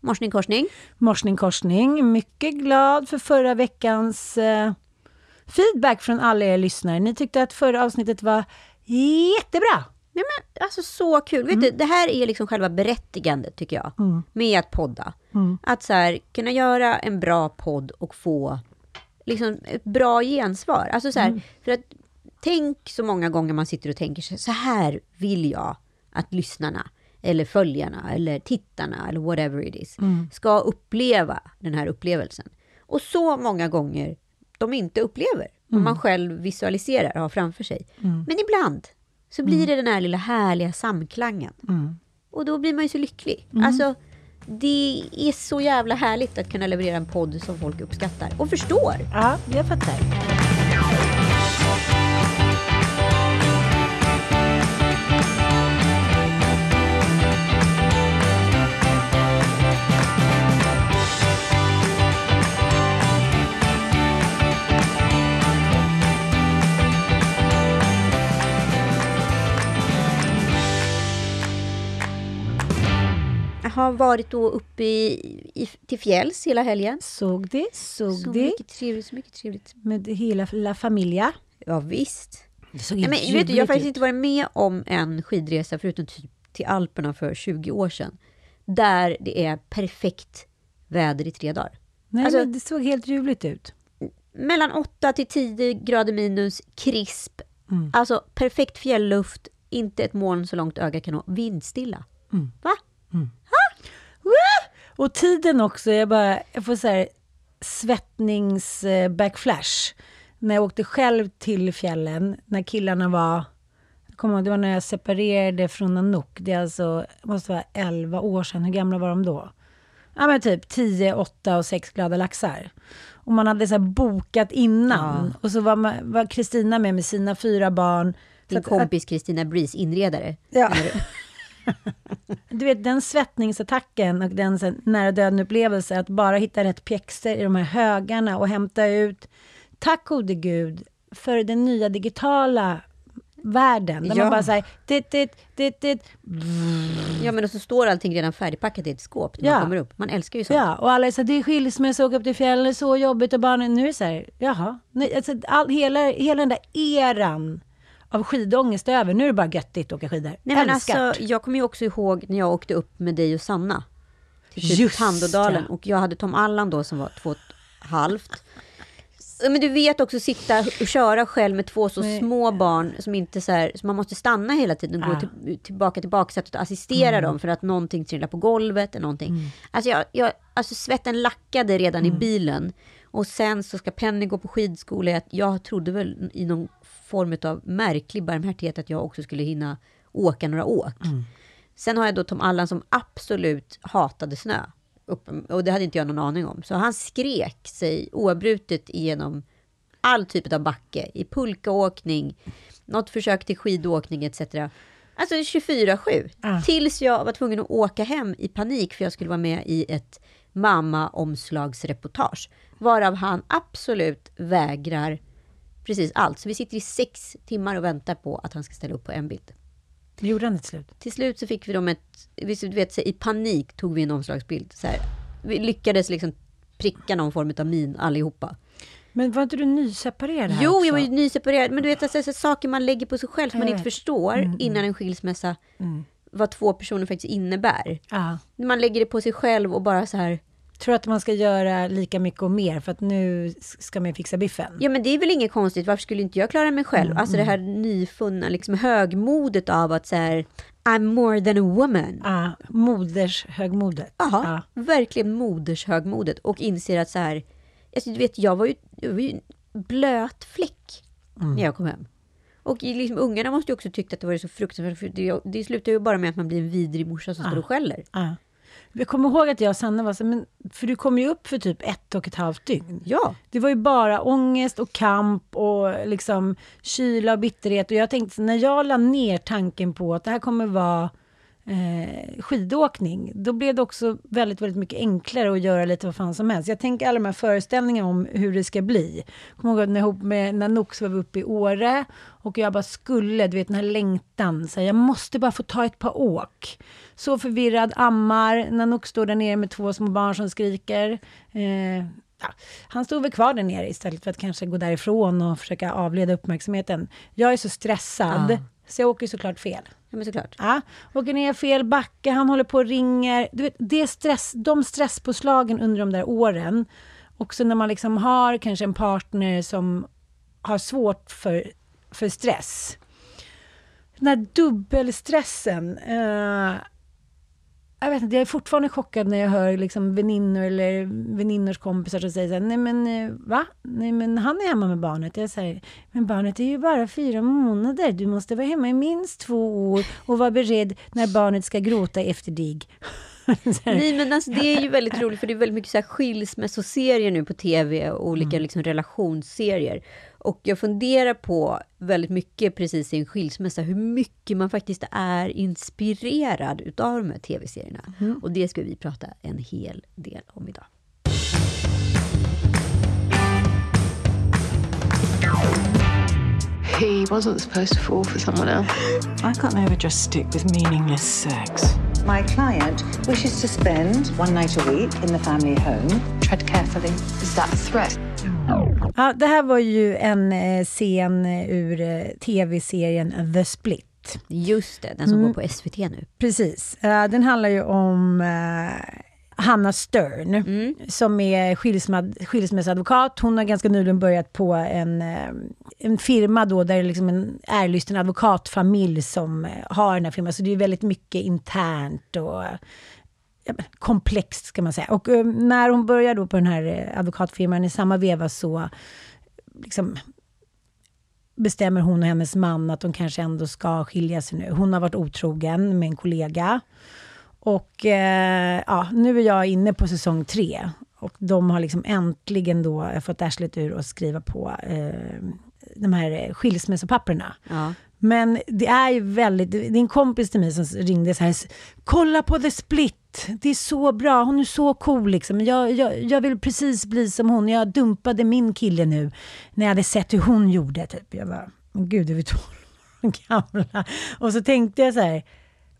Morsning korsning. Morsning korsning. Mycket glad för förra veckans eh, feedback från alla er lyssnare. Ni tyckte att förra avsnittet var jättebra. Nej, men, alltså så kul. Vet du, det här är liksom själva berättigandet, tycker jag, med att podda. Att så här, kunna göra en bra podd och få liksom, ett bra gensvar. Alltså så här, för att tänk så många gånger man sitter och tänker så här vill jag att lyssnarna, eller följarna, eller tittarna, eller whatever it is, ska uppleva den här upplevelsen. Och så många gånger de inte upplever, vad man själv visualiserar och har framför sig. Men ibland så blir det den här lilla härliga samklangen. Och då blir man ju så lycklig. Alltså, det är så jävla härligt att kunna leverera en podd som folk uppskattar och förstår. Ja, jag fattar. Har varit då uppe i, i, till fjälls hela helgen. Såg det, såg Så det. mycket trevligt, så mycket trevligt. Med hela La Familia. Ja, visst. Det såg Nej, men, vet du, jag har faktiskt inte varit med om en skidresa, förutom typ till Alperna för 20 år sedan, där det är perfekt väder i tre dagar. Nej, alltså- men det såg helt ljuvligt ut. Mellan 8 till 10 grader minus, krisp, Mm. alltså perfekt fjällluft, inte ett moln så långt öga kan nå, vindstilla. Mm. Va? Och tiden också, jag bara, jag får så här svettnings eh. När jag åkte själv till fjällen, när killarna var, kommer ihåg, det var när jag separerade från Nanook. Det är alltså, måste vara 11 år sedan. Hur gamla var de då? Ja men typ 10, 8 och 6 glada laxar. Och man hade så bokat innan. Och så var Kristina med med sina fyra barn. Din att- kompis Kristina Breeze, inredare. Ja. Du vet den svettningsattacken och den nära döden-upplevelse, att bara hitta rätt pjäxor i de här högarna och hämta ut, tack gode gud, för den nya digitala världen. Där Ja. man bara säger dit, dit, dit, dit. Ja, men och så står allting redan färdigpackat i ett skåp när Ja. man kommer upp. Man älskar ju sånt. Ja, och alla är så här, det är skilsmässa, åka upp till fjällen, är så jobbigt och barnen, nu är det så här, jaha. Nej, alltså, all, hela, hela den där eran av skidångest över, nu är det bara göttigt att åka skidor. Nej, men alltså, jag kommer ju också ihåg när jag åkte upp med dig och Sanna. Till typ Tandådalen. ja. Och jag hade Tom Allan då som var två och ett halvt. Men du vet också sitta och köra själv med två så små barn som inte så här, så man måste stanna hela tiden och gå Ja. till, tillbaka till baksätet och assistera dem för att någonting trillar på golvet eller någonting. Alltså, jag, jag, alltså svetten lackade redan i bilen. Och sen så ska Penny gå på skidskola. Jag, jag trodde väl i någon form av märklig barmhärtighet att jag också skulle hinna åka några åk. Sen har jag då Tom Allan som absolut hatade snö. Och det hade inte jag någon aning om. Så han skrek sig oavbrutet igenom all typ av backe. I pulkaåkning, något försök till skidåkning etc. Alltså 24-7. Ah. Tills jag var tvungen att åka hem i panik för jag skulle vara med i ett mamma-omslagsreportage. Varav han absolut vägrar precis allt. Så vi sitter i sex timmar och väntar på att han ska ställa upp på en bild. Det gjorde han till slut. Till slut så fick vi dem ett, du vet, i panik tog vi en omslagsbild. Så här. Vi lyckades liksom pricka någon form av min allihopa. Men var inte du nyseparerad Jo, också? jag var ju nyseparerad. Men du vet, alltså, så saker man lägger på sig själv som man inte förstår Mm, innan en skilsmässa, vad två personer faktiskt innebär. Ja. Man lägger det på sig själv och bara så här, Tror att man ska göra lika mycket och mer för att nu ska man fixa biffen? ja men det är väl inget konstigt, varför skulle inte jag klara mig själv? Mm, Alltså det här nyfunna liksom högmodet av att så här, I'm more than a woman. Ja, modershögmodet. Jaha, verkligen modershögmodet och inser att så här, alltså, du vet, jag var ju, jag var ju en blöt fläck Mm. när jag kom hem. Och liksom, ungarna måste ju också tyckt att det var så fruktansvärt, för det, det slutar ju bara med att man blir en vidrig morsa som står och skäller. Ja. Jag kommer ihåg att jag och Sanna var så men, för du kom ju upp för typ ett och ett halvt dygn. Ja, Det var ju bara ångest och kamp och liksom kyla och bitterhet. Och jag tänkte, när jag la ner tanken på att det här kommer vara eh, skidåkning, då blev det också väldigt, väldigt mycket enklare att göra lite vad fan som helst. Jag tänker alla de här föreställningarna om hur det ska bli. Jag kommer ihåg när, ihop med Nanook var vi uppe i Åre och jag bara skulle, du vet den här längtan, så här, jag måste bara få ta ett par åk. Så förvirrad, ammar, Nanook står där nere med två små barn som skriker. Eh, ja, han stod väl kvar där nere istället för att kanske gå därifrån och försöka avleda uppmärksamheten. Jag är så stressad, Ja så jag åker såklart fel. ja men såklart. Ja, åker ner fel backe, han håller på och ringer. Du vet, det stress, de stresspåslagen under de där åren. Också när man liksom har kanske en partner som har svårt för, för stress. Den här dubbelstressen. Eh, jag vet inte, jag är fortfarande chockad när jag hör liksom väninnor eller väninnors kompisar som säger så här, nej men eh, va? Nej men han är hemma med barnet. Jag säger, men barnet är ju bara fyra månader. Du måste vara hemma i minst två år och vara beredd när barnet ska gråta efter dig. Nej men alltså det är ju väldigt roligt för det är väldigt mycket så här skilsmässoserier nu på tv och olika Mm. liksom relationsserier. Och jag funderar på väldigt mycket precis i en skilsmässa hur mycket man faktiskt är inspirerad utav de här tv-serierna. Mm. Och det ska vi prata en hel del om idag. He wasn't supposed to fall for someone else. I can't ever just stick with meaningless sex. My client wishes to spend one night a week in the family home. Tread carefully. Is that a threat? Ja, det här var ju en eh, scen ur eh, tv-serien The Split. Just det, den som Mm. går på SVT nu. Precis. Eh, den handlar ju om Hanna Stern, som är skilsmad, skilsmässoadvokat. Hon har ganska nyligen börjat på en, eh, en firma då, där det är liksom en ärlysten advokatfamilj som eh, har den här firman. Så det är väldigt mycket internt och ja, komplext ska man säga. Och eh, när hon börjar då på den här advokatfirman i samma veva så liksom, bestämmer hon och hennes man att de kanske ändå ska skilja sig nu. Hon har varit otrogen med en kollega. Och eh, ja, nu är jag inne på säsong tre. Och de har liksom äntligen då fått arslet ur och skriva på eh, de här skilsmässopapperna. Ja. Men det är ju väldigt, det är en kompis till mig som ringde så här, kolla på The Split, det är så bra, hon är så cool liksom. Jag, jag, jag vill precis bli som hon, jag dumpade min kille nu när jag hade sett hur hon gjorde. Typ. Jag bara, gud, är vi 12 år gamla? Och så tänkte jag så här,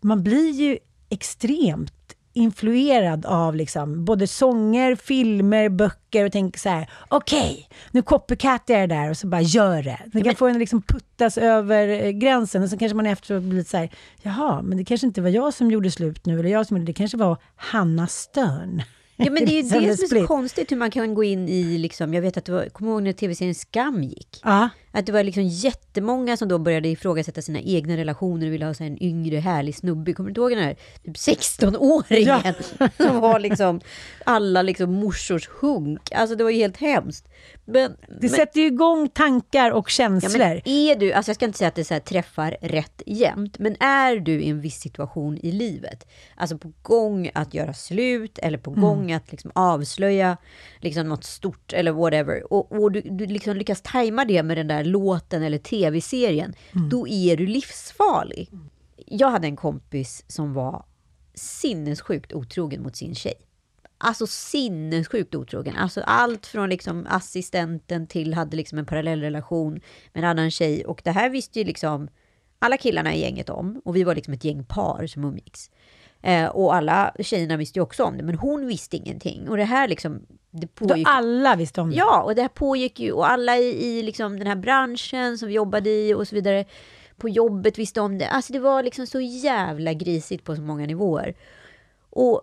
man blir ju extremt influerad av liksom både sånger, filmer, böcker och tänker så här, okej, nu copycatar jag det där och så bara gör det. Det kan få en liksom puttas över eh, gränsen och så kanske man efteråt blir lite så här, jaha, men det kanske inte var jag som gjorde slut nu, eller jag som gjorde det, det kanske var Hanna Stern. Ja men det är ju det som är så konstigt hur man kan gå in i, liksom, jag vet att det var, kommer ihåg när tv-serien Skam gick? Ja, Att det var liksom jättemånga som då började ifrågasätta sina egna relationer och ville ha så en yngre härlig snubbe. Kommer du inte ihåg den här typ 16-åringen som var liksom alla liksom morsors hunk? Alltså det var ju helt hemskt. Men, det men, sätter ju igång tankar och ja, känslor. men är du, alltså jag ska inte säga att det så träffar rätt jämt, men är du i en viss situation i livet, alltså på gång att göra slut eller på gång att liksom avslöja liksom något stort eller whatever, och, och du, du liksom lyckas tajma det med den där låten eller tv-serien, då är du livsfarlig. Jag hade en kompis som var sinnessjukt otrogen mot sin tjej. Alltså sinnessjukt otrogen. Alltså allt från liksom assistenten till hade liksom en parallellrelation med en annan tjej. Och det här visste ju liksom alla killarna i gänget om. Och vi var liksom ett gäng par som umgicks. Eh, och alla tjejerna visste ju också om det, men hon visste ingenting. Och det här liksom, det Då pågick... alla visste om det. Ja, och det här pågick ju, och alla i, i liksom den här branschen som vi jobbade i och så vidare, på jobbet visste om det. Alltså det var liksom så jävla grisigt på så många nivåer. Och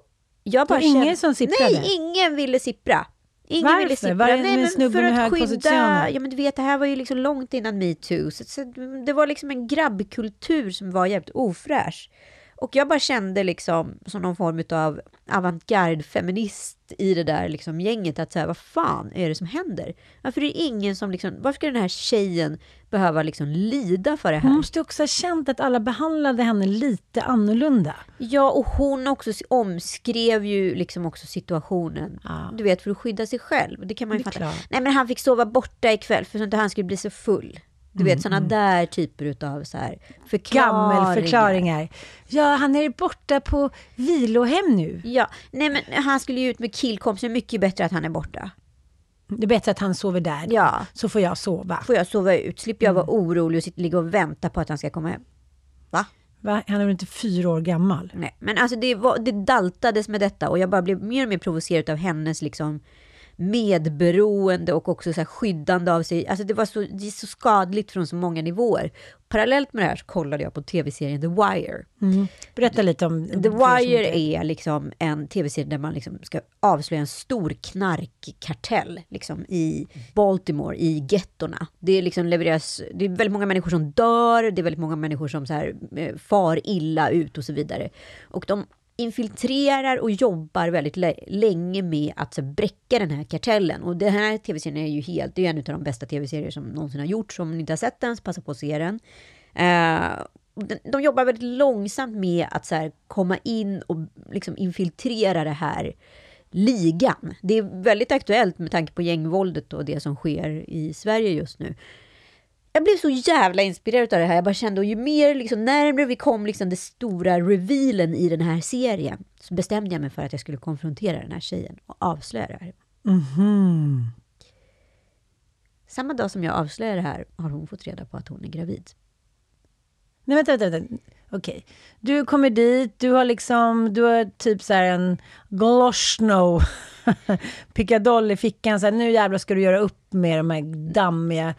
jag bara var ingen kände- som sipprade? Nej, ingen ville sippra. Ingen Varför? ville sippra. Var det Nej, en men för att skydda? Ja, men du vet, det här var ju liksom långt innan metoo. Så, så det var liksom en grabbkultur som var jävligt ofräsch. Och jag bara kände liksom som någon form av avantgarde-feminist i det där liksom gänget att säga vad fan är det som händer? Varför är det ingen som liksom, varför ska den här tjejen behöva liksom lida för det Hon här? måste också ha känt att alla behandlade henne lite annorlunda. Ja, och hon också omskrev ju liksom också situationen. Ja. Du vet, för att skydda sig själv. Det kan man ju Det fatta. klart. Nej, men han fick sova borta ikväll för att inte han skulle bli så full. Du vet, sådana där typer utav så här förklaringar. Gammelförklaringar. Ja, han är borta på vilohem nu. Ja, nej men han skulle ju ut med killkompisar. Mycket bättre att han är borta. Det är bättre att han sover där. Ja, Så får jag sova. får jag sova ut. Slipper jag vara Mm. orolig och sitta, ligga och vänta på att han ska komma hem. Va? Va? Han är väl inte fyra år gammal? Nej, men alltså det, var, det daltades med detta och jag bara blev mer och mer provocerad av hennes liksom medberoende och också så skyddande av sig. Alltså det var så, det är så skadligt från så många nivåer. Parallellt med det här så kollade jag på tv-serien The Wire. Berätta lite om... The Wire är liksom en tv-serie där man liksom ska avslöja en stor knarkkartell liksom i Baltimore, i gettorna. Det är liksom levereras, det är väldigt många människor som dör, det är väldigt många människor som så här, eh, far illa ut och så vidare. Och de infiltrerar och jobbar väldigt länge med att så bräcka den här kartellen. Och den här tv-serien är ju helt, det är en av de bästa tv-serier som någonsin har gjorts. Om ni inte har sett den, så passa på att se den. Eh, de, jobbar väldigt långsamt med att så komma in och liksom infiltrera det här ligan. Det är väldigt aktuellt med tanke på gängvåldet och det som sker i Sverige just nu. Jag blev så jävla inspirerad av det här. Jag bara kände, och ju mer liksom, närmare vi kom liksom, det stora revealen i den här serien, så bestämde jag mig för att jag skulle konfrontera den här tjejen och avslöja det här. Mhm. Samma dag som jag avslöjar det här har hon fått reda på att hon är gravid. Nej, vänta, vänta. vänta. Okej. Du kommer dit, du har liksom, du har typ så här en Gloshno pickadoll i fickan. Så här, nu jävlar ska du göra upp med de här dammiga,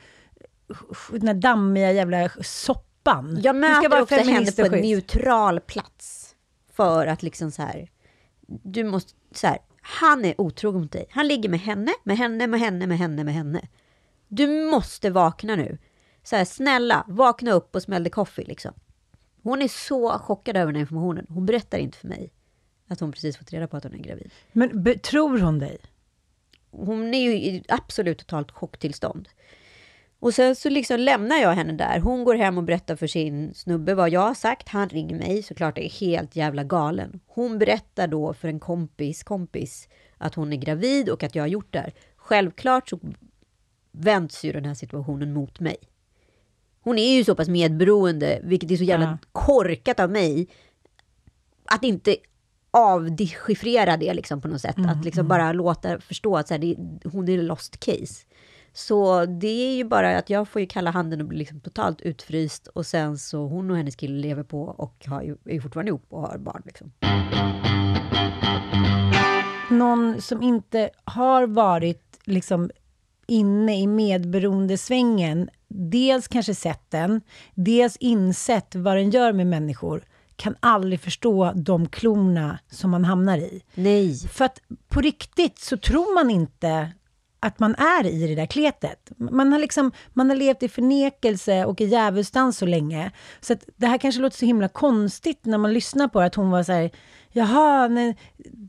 den här dammiga jävla soppan. Jag Du ska möter vara också henne på en neutral plats. För att liksom så här, du måste, så här, han är otrogen mot dig. Han ligger med henne, med henne, med henne, med henne, med henne. Du måste vakna nu. Så här, snälla, vakna upp och smäll the coffee liksom. Hon är så chockad över den här informationen. Hon berättar inte för mig att hon precis fått reda på att hon är gravid. Men tror hon dig? Hon är ju i absolut totalt chocktillstånd. Och sen så liksom lämnar jag henne där. Hon går hem och berättar för sin snubbe vad jag har sagt. Han ringer mig, såklart är helt jävla galen. Hon berättar då för en kompis kompis att hon är gravid och att jag har gjort det här. Självklart så vänds ju den här situationen mot mig. Hon är ju så pass medberoende, vilket är så jävla Ja. korkat av mig, att inte avdechiffrera det liksom på något sätt. att liksom bara låta förstå att så här, det, hon är lost case. Så det är ju bara att jag får ju kalla handen och bli liksom totalt utfryst och sen så hon och hennes kille lever på och har ju, är ju fortfarande ihop och har barn. Liksom. någon som inte har varit liksom inne i medberoendesvängen, dels kanske sett den, dels insett vad den gör med människor, kan aldrig förstå de klorna som man hamnar i. Nej. För att på riktigt så tror man inte att man är i det där kletet. Man har, liksom, man har levt i förnekelse och i djävulsdans så länge. Så att det här kanske låter så himla konstigt när man lyssnar på det, att hon var så här, jaha, nej,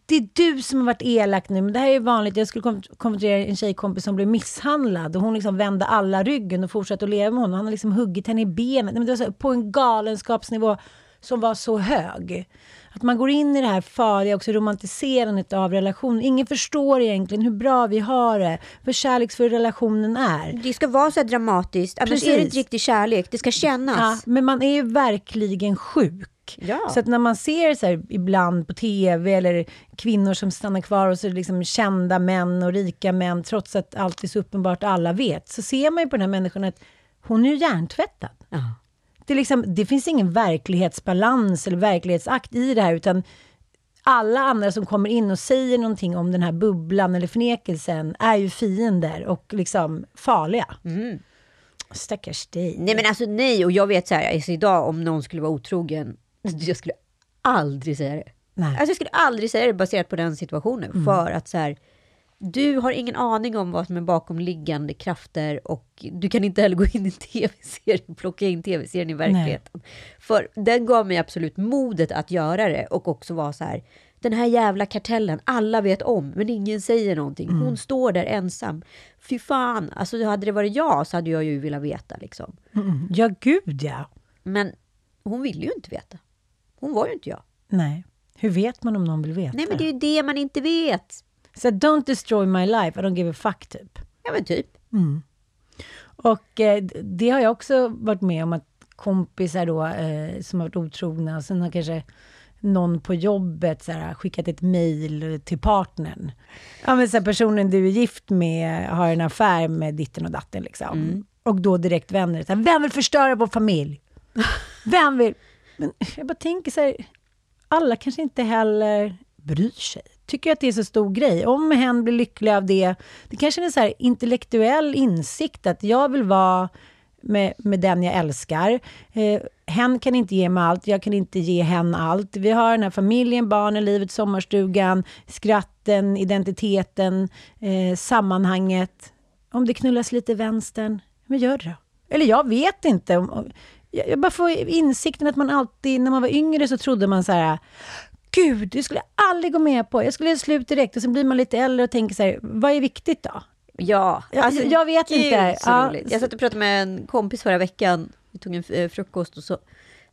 det är du som har varit elak nu, men det här är ju vanligt. Jag skulle konfrontera en tjejkompis som blev misshandlad och hon liksom vände alla ryggen och fortsatte att leva med honom. Han har liksom huggit henne i benet. Nej, men det var så här, på en galenskapsnivå som var så hög. Att man går in i det här farliga också romantiserandet av relationen. Ingen förstår egentligen hur bra vi har det, hur kärleksfull relationen är. Det ska vara så här dramatiskt, annars är det inte riktig kärlek. Det ska Ja, kännas. men man är ju verkligen sjuk. Ja. Så att när man ser så här ibland på tv eller kvinnor som stannar kvar och så är det liksom kända män och rika män, trots att allt är så uppenbart alla vet, så ser man ju på den här människan att hon är ju hjärntvättad. Ja. Det, liksom, det finns ingen verklighetsbalans eller verklighetsakt i det här, utan alla andra som kommer in och säger någonting om den här bubblan eller förnekelsen är ju fiender och liksom farliga. Stackars dig. Nej men alltså nej, och jag vet så här, alltså, idag om någon skulle vara otrogen, jag skulle aldrig säga det. Nej. Alltså jag skulle aldrig säga det baserat på den situationen. För att så här, du har ingen aning om vad som är bakomliggande krafter och du kan inte heller gå in i en tv-serie och plocka in tv-serien i verkligheten. För den gav mig absolut modet att göra det och också vara så här, den här jävla kartellen, alla vet om, men ingen säger någonting. Hon står där ensam. Fy fan, alltså hade det varit jag så hade jag ju velat veta liksom. Mm. Ja, gud ja. Men hon ville ju inte veta. Hon var ju inte jag. Nej. Hur vet man om någon vill veta? Nej, men det är ju det man inte vet. Så don't destroy my life, I don't give a fuck typ. Ja, men typ. Och eh, det har jag också varit med om att kompisar då eh, som har varit otrogna, sen har kanske någon på jobbet så här, skickat ett mejl till partnern. Ja men så här, personen du är gift med har en affär med ditten och datten liksom. Och då direkt vänder det vem vill förstöra vår familj? Vem vill? Men jag bara tänker så här, alla kanske inte heller bryr sig. Tycker att det är så stor grej. Om hen blir lycklig av det, det kanske är en så här intellektuell insikt att jag vill vara med, med den jag älskar. Eh, hen kan inte ge mig allt, jag kan inte ge hen allt. Vi har den här familjen, barnen, livet, sommarstugan, skratten, identiteten, eh, sammanhanget. Om det knullas lite vänstern, men gör det då. Eller jag vet inte. Jag, jag bara får insikten att man alltid, när man var yngre så trodde man så här, Gud, det skulle jag aldrig gå med på. Jag skulle göra slut direkt. Och sen blir man lite äldre och tänker så här, vad är viktigt då? Ja, Ja, jag vet gud, inte. Så Ja. roligt. Jag satt och pratade med en kompis förra veckan. Vi tog en eh, frukost och så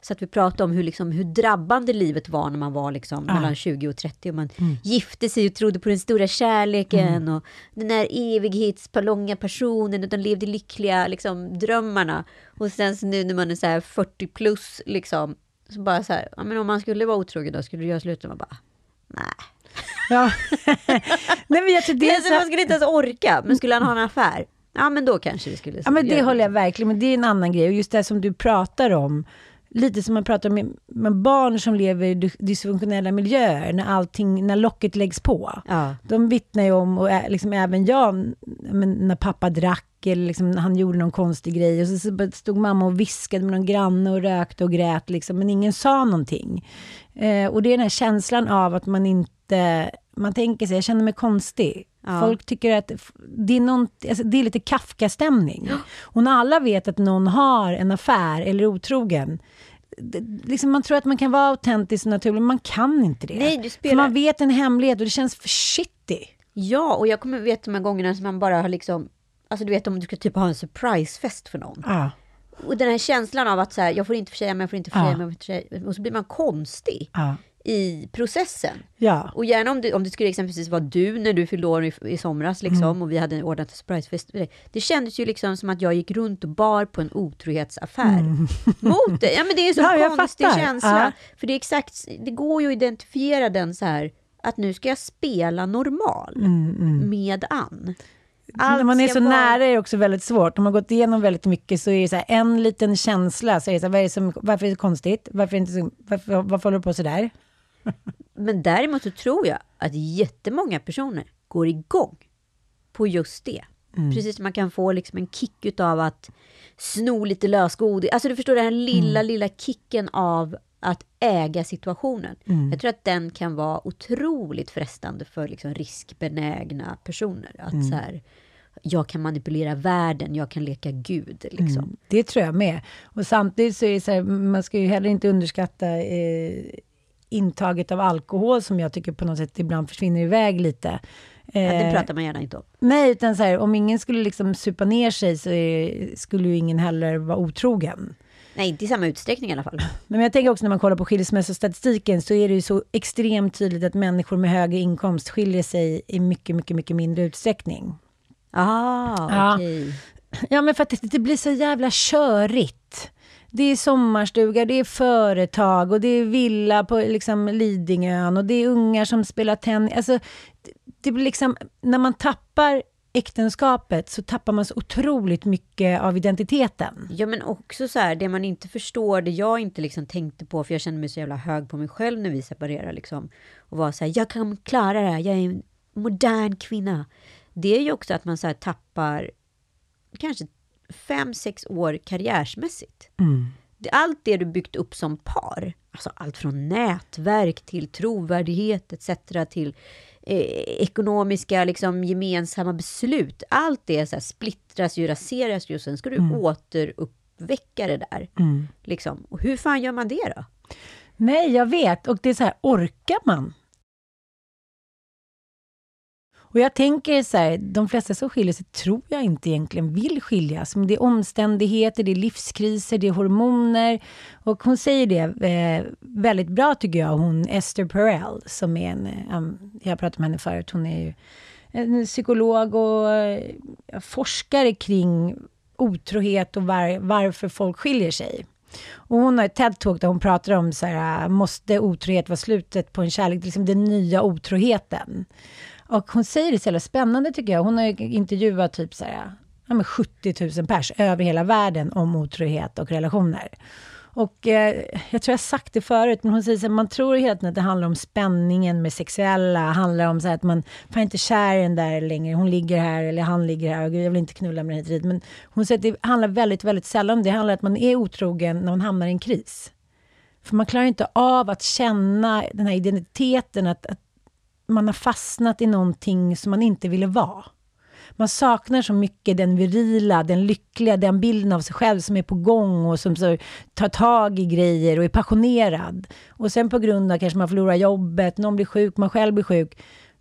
satt vi och pratade om hur, liksom, hur drabbande livet var när man var liksom, mellan 20 och 30. Och man Mm. gifte sig och trodde på den stora kärleken och den där evighetslånga personen. Och de levde lyckliga liksom, drömmarna. Och sen så nu när man är så här 40 plus, liksom, så bara så här, ja, men om man skulle vara otrogen då, skulle du göra slut? Och man bara, nej. Ja. Nej, men jag tror det är alltså, så, man skulle inte ens orka, men skulle han ha en affär? Ja, men då kanske det skulle... ja, men det håller jag verkligen men det är en annan grej. Och just det som du pratar om, lite som man pratar om med, barn som lever i dys- dysfunktionella miljöer, när allting, när locket läggs på. Ja. De vittnar ju om, och liksom även jag, när pappa drack eller liksom, när han gjorde någon konstig grej och så, så stod mamma och viskade med någon granne och rökte och grät, liksom, men ingen sa någonting. Eh, och det är den här känslan av att man inte, man tänker sig, jag känner mig konstig. Ja. Folk tycker att det är, någon, alltså, det är lite Kafka-stämning. Och när alla vet att någon har en affär eller är otrogen, det, liksom man tror att man kan vara autentisk och naturlig, men man kan inte det. Nej, du spelar- För man vet en hemlighet och det känns för shitty. Ja, och jag kommer vet de här gångerna som man bara har liksom... Alltså du vet om du ska typ ha en surprisefest för någon. Ja. Och den här känslan av att så här, jag får inte försäga mig, jag får inte försäga Ja. mig. Och så blir man konstig Ja. I processen. Ja. Och gärna om det, om det skulle exempelvis vara du när du fyllde år i, i somras liksom, Mm. och vi hade ordnat en surprisefest. för dig. Det kändes ju liksom som att jag gick runt och bar på en otrohetsaffär. Mot det. Ja men det är en så Mm. Ja, konstig fattar. känsla. Ja. För det är exakt, det går ju att identifiera den så här, att nu ska jag spela normal med Ann. Allt Mm, När man är så vara- nära är det också väldigt svårt. Om man har gått igenom väldigt mycket så är det så en liten känsla. Så är det så här, är som, varför är det konstigt? Varför, är det inte så, varför, varför håller du på så där? Men däremot så tror jag att jättemånga personer går igång på just det. Precis som man kan få liksom en kick av att sno lite lösgodis. Alltså du förstår den här lilla, lilla kicken av att äga situationen. Jag tror att den kan vara otroligt frestande för liksom riskbenägna personer. Att så här, jag kan manipulera världen, jag kan leka gud. Liksom. Det tror jag med. Och samtidigt så är det så här, man ska ju heller inte underskatta eh, intaget av alkohol som jag tycker på något sätt ibland försvinner iväg lite. Ja, det Eh, pratar man gärna inte om. Nej, utan så här, om ingen skulle liksom supa ner sig så skulle ju ingen heller vara otrogen. Nej, inte i samma utsträckning i alla fall. Men jag tänker också när man kollar på skilsmässostatistiken så är det ju så extremt tydligt att människor med högre inkomst skiljer sig i mycket, mycket, mycket mindre utsträckning. Ah, Ja. okej. Ja, men för att det, det blir så jävla körigt. Det är sommarstuga, det är företag och det är villa på liksom Lidingön och det är ungar som spelar tennis. Alltså, det, det blir liksom, när man tappar äktenskapet så tappar man så otroligt mycket av identiteten. Ja, men också så här, det man inte förstår, det jag inte liksom tänkte på, för jag kände mig så jävla hög på mig själv när vi separerade, liksom, och var så här, jag kan klara det här, jag är en modern kvinna. Det är ju också att man så här tappar kanske fem, sex år karriärsmässigt. Det- Allt det du byggt upp som par, alltså allt från nätverk till trovärdighet etc. till eh, ekonomiska liksom, gemensamma beslut. Allt det så här, splittras ju, raseras ju och sen ska du återuppväcka det där. Liksom. Och hur fan gör man det då? Nej, jag vet. Och det är så här, orkar man? Och jag tänker så här, de flesta som skiljer sig tror jag inte egentligen vill skiljas. Men det är omständigheter, det är livskriser, det är hormoner. Och hon säger det eh, väldigt bra tycker jag, hon Esther Perel, som är en, eh, jag har pratat med henne förut, hon är ju en psykolog och eh, forskare kring otrohet och var, varför folk skiljer sig. Och hon har ett TED-talk där hon pratar om så här, måste otrohet vara slutet på en kärlek, liksom den nya otroheten. Och hon säger det så jävla spännande tycker jag. Hon har ju intervjuat typ så här, ja, 70 000 pers över hela världen om otrohet och relationer. Och eh, jag tror jag sagt det förut, men hon säger att man tror hela tiden att det handlar om spänningen med sexuella, handlar om så här att man fan inte kär i den där längre, hon ligger här eller han ligger här, och jag vill inte knulla med den hit. Men hon säger att det handlar väldigt, väldigt sällan om det, det handlar om att man är otrogen när man hamnar i en kris. För man klarar inte av att känna den här identiteten, att, att man har fastnat i någonting som man inte ville vara. Man saknar så mycket den virila, den lyckliga, den bilden av sig själv som är på gång och som så tar tag i grejer och är passionerad. Och sen på grund av kanske man förlorar jobbet, någon blir sjuk, man själv blir sjuk,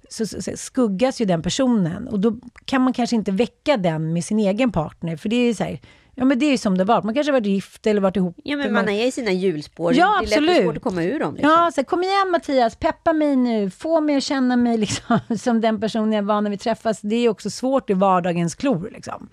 så, så, så skuggas ju den personen. Och då kan man kanske inte väcka den med sin egen partner, för det är ju så här, ja men det är ju som det var. Man kanske varit gift eller varit ihop. Ja, men man är i sina hjulspår. Ja, det är lätt absolut. svårt att komma ur dem. Liksom. Ja, så här, kom igen Mattias, peppa mig nu, få mig att känna mig liksom, som den personen jag var när vi träffas. Det är också svårt i vardagens klor. Liksom.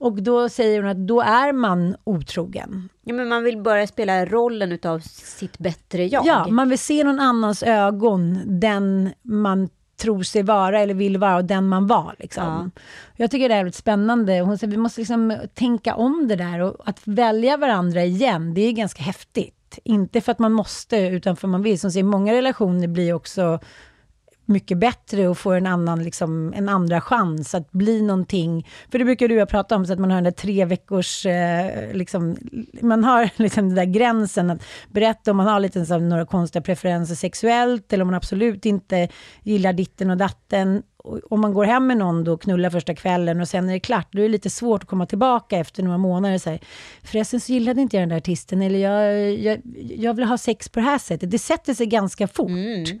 Och då säger hon att då är man otrogen. Ja, men man vill bara spela rollen utav sitt bättre jag. Ja, man vill se någon annans ögon, den man tror sig vara eller vill vara och den man var. Liksom. Jag tycker det är väldigt spännande. Hon säger vi måste liksom tänka om det där och att välja varandra igen, det är ganska häftigt. Inte för att man måste, utan för att man vill. Som säger, många relationer blir också mycket bättre och får en annan, liksom, en andra chans att bli någonting. För det brukar du ha prata om, så att man har den där tre veckors, eh, liksom, man har liksom den där gränsen att berätta om man har lite så, några konstiga preferenser sexuellt, eller om man absolut inte gillar ditten och datten. Om man går hem med någon då och knullar första kvällen och sen är det klart, då är det lite svårt att komma tillbaka efter några månader och säga, förresten så gillade inte jag den där artisten, eller jag, jag, jag vill ha sex på det här sättet. Det sätter sig ganska fort. Mm.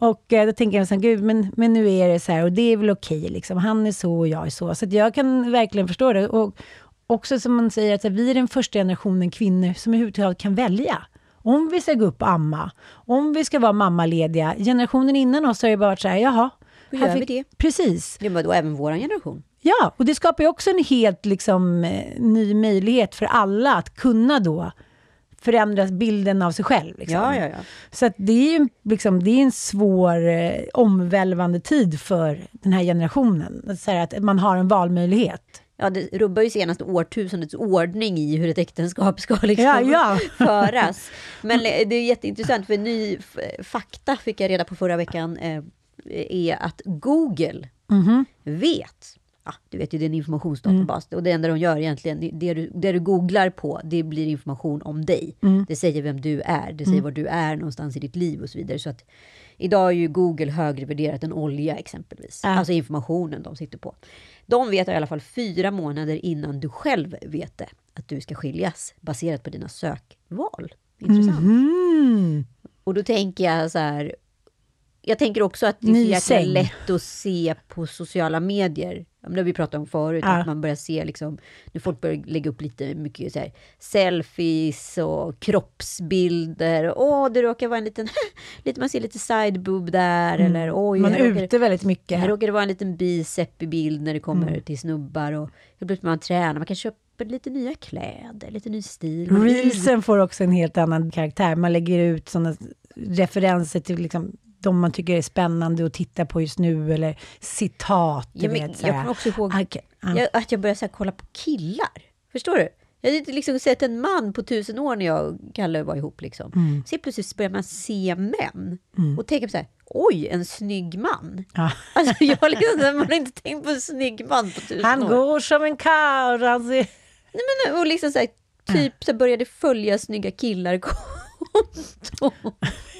Och eh, då tänker jag så här, gud, men, men nu är det så här och det är väl okej, liksom. Han är så och jag är så. Så jag kan verkligen förstå det. Och också som man säger, att här, vi är den första generationen kvinnor som överhuvudtaget kan välja. Om vi ska gå upp och amma, om vi ska vara mammalediga. Generationen innan oss har ju bara varit så här, jaha. Hur gör vi det? Precis. Det var då även vår generation. Ja, och det skapar ju också en helt liksom, eh, ny möjlighet för alla att kunna då förändra bilden av sig själv. Liksom. Ja, ja, ja. Så det är ju liksom, det är en svår, eh, omvälvande tid för den här generationen. Att, säga att man har en valmöjlighet. Ja, det rubbar ju senaste årtusendets ordning i hur ett äktenskap ska liksom Ja, ja. föras. Men det är jätteintressant, för ny fakta fick jag reda på förra veckan, eh, är att Google Mhm. vet, ja, du vet ju det är en informationsdatabas, och det enda de gör egentligen, det- du, det du googlar på, det blir information om dig. Det säger vem du är, det säger var du är någonstans i ditt liv och så vidare. Så att idag är ju Google högre värderat än olja exempelvis. Ja. Alltså informationen de sitter på. De vet i alla fall fyra månader innan du själv vet det, att du ska skiljas, baserat på dina sökval. Intressant. Mm. Och då tänker jag så här, jag tänker också att det är så lätt att se på sociala medier. Det har vi pratat om förut, Ja. att man börjar se liksom, när folk börjar lägga upp lite mycket så här, selfies och kroppsbilder. Åh, det råkar vara en liten, lite, man ser lite sideboob där, eller oj, Mm. Man är råkar- ute väldigt mycket. här råkar det vara en liten bicep i bild när det kommer Mm. till snubbar. Och helt plötsligt man tränar, man kan köpa lite nya kläder, lite ny stil. Reelsen får också en helt annan karaktär. Man lägger ut sådana referenser till liksom de man tycker är spännande att titta på just nu, eller citat. Ja, men vet, jag kommer också ihåg ja. jag, att jag började så här, kolla på killar. Förstår du? Jag hade inte liksom sett en man på tusen år när jag och Kalle var ihop. Liksom. Mm. Så plötsligt börjar man se män och tänka på så här, oj, en snygg man. Ja. Alltså, jag har liksom, man har inte tänkt på en snygg man på tusen Han år. går som en karl. Han ser... Nej, men, och liksom så här, typ så började följa snygga killar.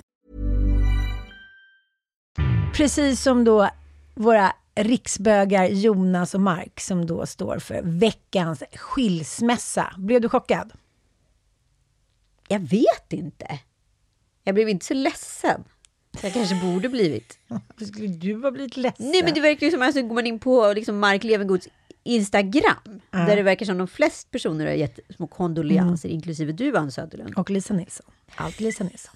Precis som då våra riksbögar Jonas och Mark som då står för veckans skilsmässa. Blev du chockad? Jag vet inte. Jag blev inte så ledsen. Jag kanske borde blivit. Varför skulle du ha blivit ledsen? Nej men det verkar ju som, alltså går man in på liksom Mark Levengoods Instagram, där det verkar som de flest personer har gett små kondolenser, inklusive du Ann Söderlund. Och Lisa Nilsson. Allt Lisa Nilsson.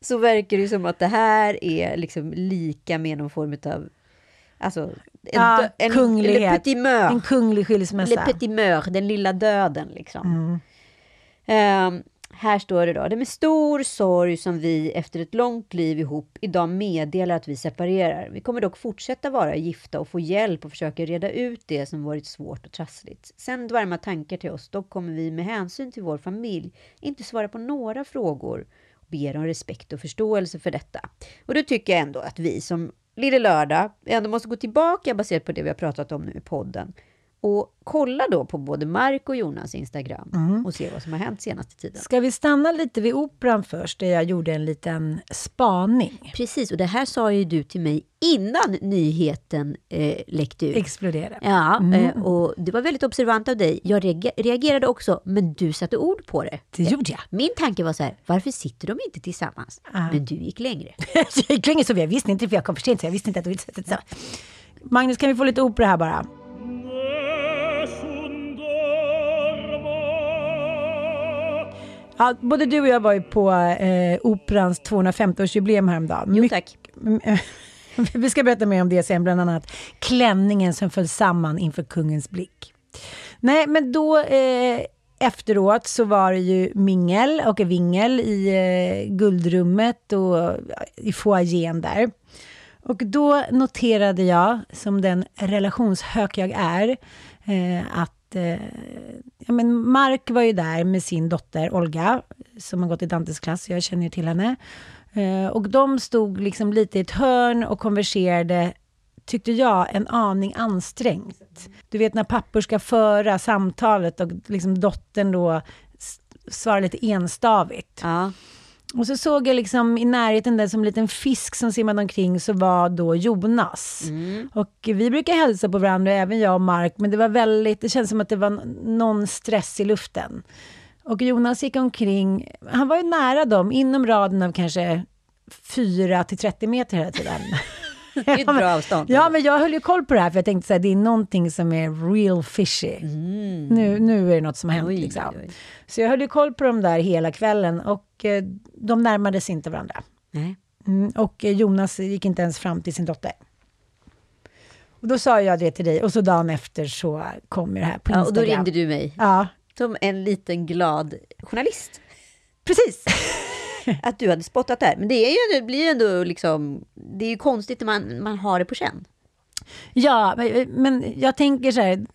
Så verkar det som att det här är liksom lika med någon form av, alltså, en, Ja, en kunglighet. Le. En kunglig Le skilsmässa. petit meur, den lilla döden liksom. Ehm, här står det då, det är med stor sorg som vi efter ett långt liv ihop idag meddelar att vi separerar. Vi kommer dock fortsätta vara gifta och få hjälp och försöka reda ut det som varit svårt och trassligt. Sänd varma tankar till oss, dock kommer vi med hänsyn till vår familj inte svara på några frågor ber om respekt och förståelse för detta. Och då tycker jag ändå att vi som Lille Lördag ändå måste gå tillbaka baserat på det vi har pratat om nu i podden och kolla då på både Mark och Jonas Instagram och se vad som har hänt senaste tiden. Ska vi stanna lite vid operan först, där jag gjorde en liten spaning. Precis, och det här sa ju du till mig innan nyheten eh, läckte ut. Exploderade. Ja, eh, och det var väldigt observant av dig. Jag reager- reagerade också, men du satte ord på det. Det gjorde jag. Min tanke var så här, varför sitter de inte tillsammans? Men du gick längre. jag gick länge så jag visste inte, för jag kom för sent, så jag visste inte att du ville sätta Magnus, kan vi få lite opera här bara? Ja, både du och jag var ju på eh, Operans 250-årsjubileum häromdagen. Jo My- tack. Vi ska berätta mer om det sen, bland annat klänningen som föll samman inför kungens blick. Nej, men då eh, efteråt så var det ju mingel och vingel i eh, guldrummet och i foajén där. Och då noterade jag, som den relationshök jag är, eh, att eh, ja, men Mark var ju där med sin dotter Olga, som har gått i Dantes klass, jag känner ju till henne. Eh, och de stod liksom lite i ett hörn och konverserade, tyckte jag, en aning ansträngt. Du vet när pappor ska föra samtalet och liksom dottern då svarar lite enstavigt. Ja. Och så såg jag liksom i närheten där som en liten fisk som simmade omkring så var då Jonas. Och vi brukar hälsa på varandra, även jag och Mark, men det var väldigt, det kändes som att det var någon stress i luften. Och Jonas gick omkring, han var ju nära dem, inom raden av kanske 4 till 30 meter hela tiden. Det är ett bra avstånd. Ja, men jag höll ju koll på det här, för jag tänkte att det är någonting som är real fishy. Nu, nu är det något som har hänt. Oj, liksom. oj. Så jag höll ju koll på dem där hela kvällen och eh, de närmade sig inte varandra. Nej. Mm, och eh, Jonas gick inte ens fram till sin dotter. Och då sa jag det till dig och så dagen efter så kom det här på Ja, och då Instagram. ringde du mig Ja, som en liten glad journalist. precis. att du hade spottat där. Men det, är ju, det blir ju ändå liksom... Det är ju konstigt när man, man har det på känn. Ja, men- jag tänker så här.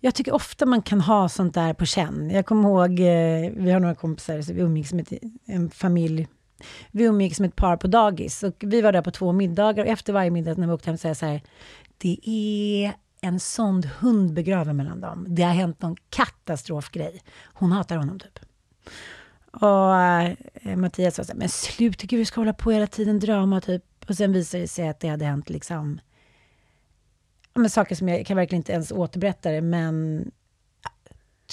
Jag tycker ofta man kan ha sånt där på känn. Jag kommer ihåg, eh, vi har några kompisar, så vi umgicks med en familj. Vi umgicks med ett par på dagis och vi var där på två middagar och efter varje middag när vi åkte hem så sa jag så här. Det är en sån hund begraven mellan dem. Det har hänt någon katastrofgrej. Hon hatar honom typ. Och eh, Mattias sa så här, men sluta, gud, vi ska hålla på hela tiden, drama typ. Och sen visade det sig att det hade hänt liksom, men saker som jag kan verkligen inte ens återberätta det, men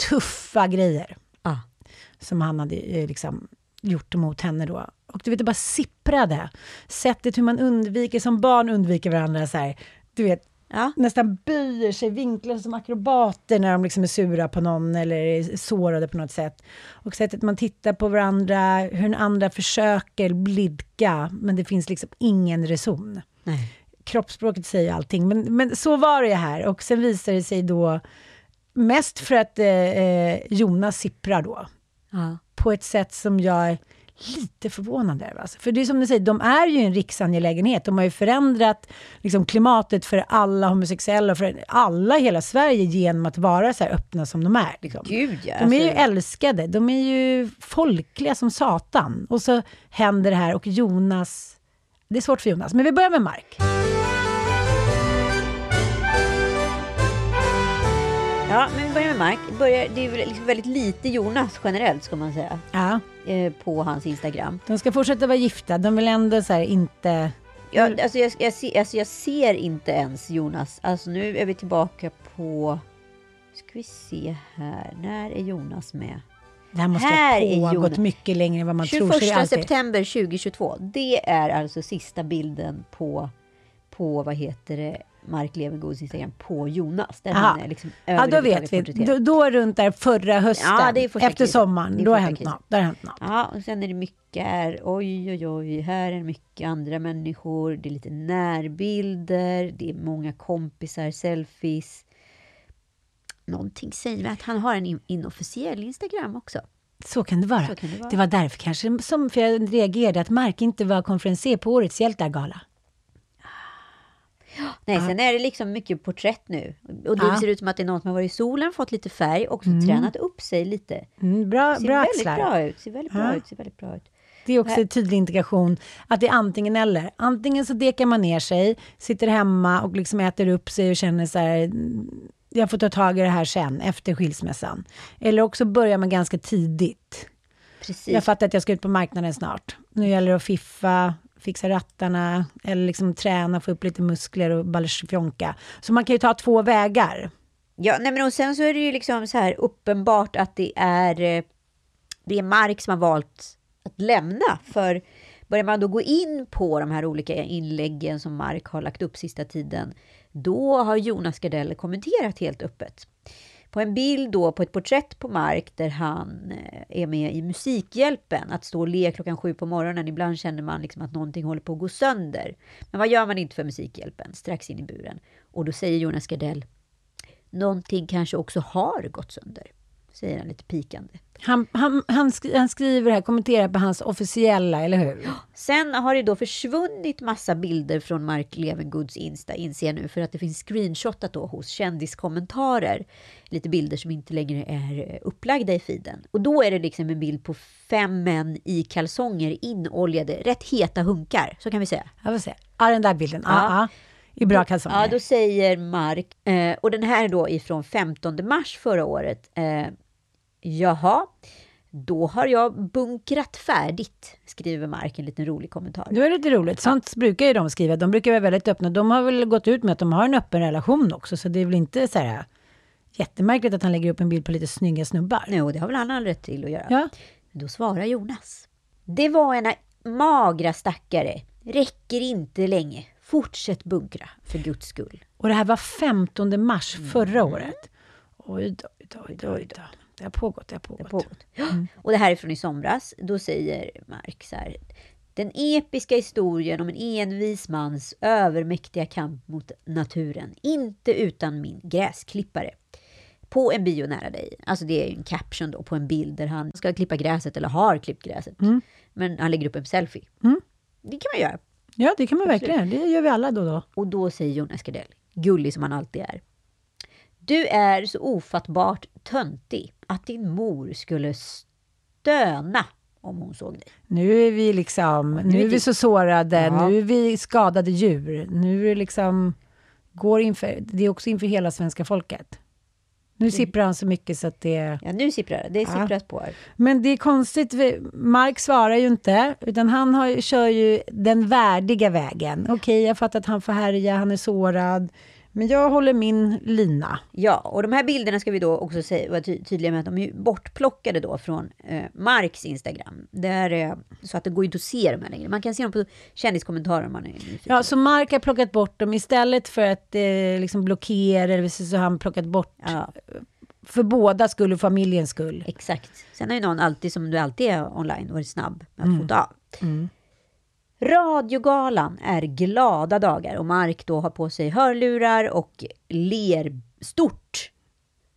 tuffa grejer. Ja. Som han hade eh, liksom gjort mot henne då. Och du vet, det bara sipprade. Sättet hur man undviker, som barn undviker varandra så här. Du vet, Ja. nästan böjer sig, vinklar som akrobater när de liksom är sura på någon eller är sårade på något sätt. Och sättet man tittar på varandra, hur den andra försöker blidka, men det finns liksom ingen reson. Nej. Kroppsspråket säger allting, men, men så var det här. Och sen visar det sig då, mest för att eh, eh, Jonas sipprar då, Ja. på ett sätt som jag lite förvånad över. Alltså. För det är som du säger, de är ju en riksangelägenhet. De har ju förändrat liksom, klimatet för alla homosexuella, för alla i hela Sverige genom att vara så här öppna som de är. Liksom. Gud ja. De är ju alltså- älskade, de är ju folkliga som satan. Och så händer det här och Jonas, det är svårt för Jonas, men vi börjar med Mark. Ja, men vi börjar med Mark. Börjar, det är liksom väldigt lite Jonas generellt, ska man säga, Ja, eh, på hans Instagram. de ska fortsätta vara gifta, de vill ändå så här inte... Jag, alltså, jag, jag, ser, alltså, jag ser inte ens Jonas. Alltså nu är vi tillbaka på... Ska vi se här. När är Jonas med? Det här måste Här ha är pågått Jonas. mycket längre än vad man 21 tror. så det är alltid- september 2022. Det är alltså sista bilden på, på vad heter det, Mark Levengoods Instagram på Jonas. Där Aha. han är liksom Ja, då vet vi. Då, då runt där förra hösten, Ja, efter krisen. sommaren, då har hänt något. Där har hänt något. Ja, och sen är det mycket här, oj oj oj, här är mycket andra människor, det är lite närbilder, det är många kompisar, selfies. Någonting säger mig att han har en in- inofficiell Instagram också. Så kan det vara. Så kan det vara. det var därför kanske som för jag reagerade att Mark inte var konferencier på årets hjältargala. Nej, sen är det liksom mycket porträtt nu. Och det ser ut som att det är någon som har varit i solen, fått lite färg och så tränat upp sig lite. Mm, bra Ser bra väldigt axlar. bra ut, ser väldigt bra ut, ser väldigt bra ut. Det är också en tydlig indikation att det är antingen eller. Antingen så dekar man ner sig, sitter hemma och liksom äter upp sig och känner så här, "Mm, jag får ta tag i det här sen, efter skilsmässan. Eller också börjar man ganska tidigt. Precis. Jag fattar att jag ska ut på marknaden snart. Nu gäller det att fiffa, fixa rattarna, eller liksom träna, få upp lite muskler och ballersfjonka. Så man kan ju ta två vägar. Ja, nej men och sen så är det ju liksom så här uppenbart att det är, eh, det är Mark som har valt att lämna. För börjar man då gå in på de här olika inläggen som Mark har lagt upp sista tiden, då har Jonas Gardell kommenterat helt öppet. På en bild då på ett porträtt på Mark där han eh, är med i Musikhjälpen, att stå och le klockan sju på morgonen. Ibland känner man liksom att någonting håller på att gå sönder. Men vad gör man inte för Musikhjälpen? Strax in i buren. Och då säger Jonas Gardell, någonting kanske också har gått sönder. Säger han lite pikande. Han, han, han, sk han skriver här, kommenterar på hans officiella, eller hur? Sen har det då försvunnit massa bilder från Mark Levengoods Insta, inser jag nu, för att det finns screenshotat då hos kändiskommentarer. Lite bilder som inte längre är eh, upplagda i feeden. Och då är det liksom en bild på fem män i kalsonger, inoljade, rätt heta hunkar, så kan vi säga. Jag får se. Ja, den där bilden. Ja. Ja. Ja, I bra kalsonger. Ja, då säger Mark, eh, och den här är då ifrån 15 mars förra året. Eh, Jaha, då har jag bunkrat färdigt, skriver Mark en liten rolig kommentar. Det var lite roligt. Sånt brukar ju de skriva. De brukar vara väldigt öppna. De har väl gått ut med att de har en öppen relation också, så det är väl inte så här jättemärkligt att han lägger upp en bild på lite snygga snubbar. Och det har väl han all rätt till att göra. Ja. Då svarar Jonas. Det var ena magra stackare. Räcker inte länge. Fortsätt bunkra, för guds skull. Och det här var 15 mars förra året. Oj då, oj då, oj då, oj då. Det har pågått, det har pågått. pågått. Och det här är från i somras. Då säger Mark så här. Den episka historien om en envis mans övermäktiga kamp mot naturen. Inte utan min gräsklippare. på en bio nära dig. Alltså det är ju en caption då på en bild där han ska klippa gräset eller har klippt gräset. Men han lägger upp en selfie. Det kan man göra. Ja, det kan man Absolut. verkligen. Det gör vi alla då och då. Och då säger Jonas Gardell, gullig som han alltid är. Du är så ofattbart töntig att din mor skulle stöna om hon såg dig. Nu är vi liksom, nu är vi så sårade, Ja. nu är vi skadade djur. Nu är det liksom, går inför, det är också inför hela svenska folket. Nu sipprar han så mycket så att det... Ja, nu sipprar det. Det är Ja. sipprat på här. Men det är konstigt, Mark svarar ju inte, utan han har, kör ju den värdiga vägen. Okej, jag fattar att han får härja, han är sårad, men jag håller min lina. Ja, och de här bilderna ska vi då också säga, vara ty- tydliga med att de är ju bortplockade då från eh, Marks Instagram. Där, eh, så att det går inte att se dem här längre. Man kan se dem på kändiskommentarer om man är nyfiken. Ja, så Mark har plockat bort dem istället för att eh, liksom blockera, eller så har han plockat bort Ja, för båda skull och familjens skull. exakt. Sen har ju någon alltid, som du alltid är online, varit snabb med att fota av. Radiogalan är glada dagar och Mark då har på sig hörlurar och ler stort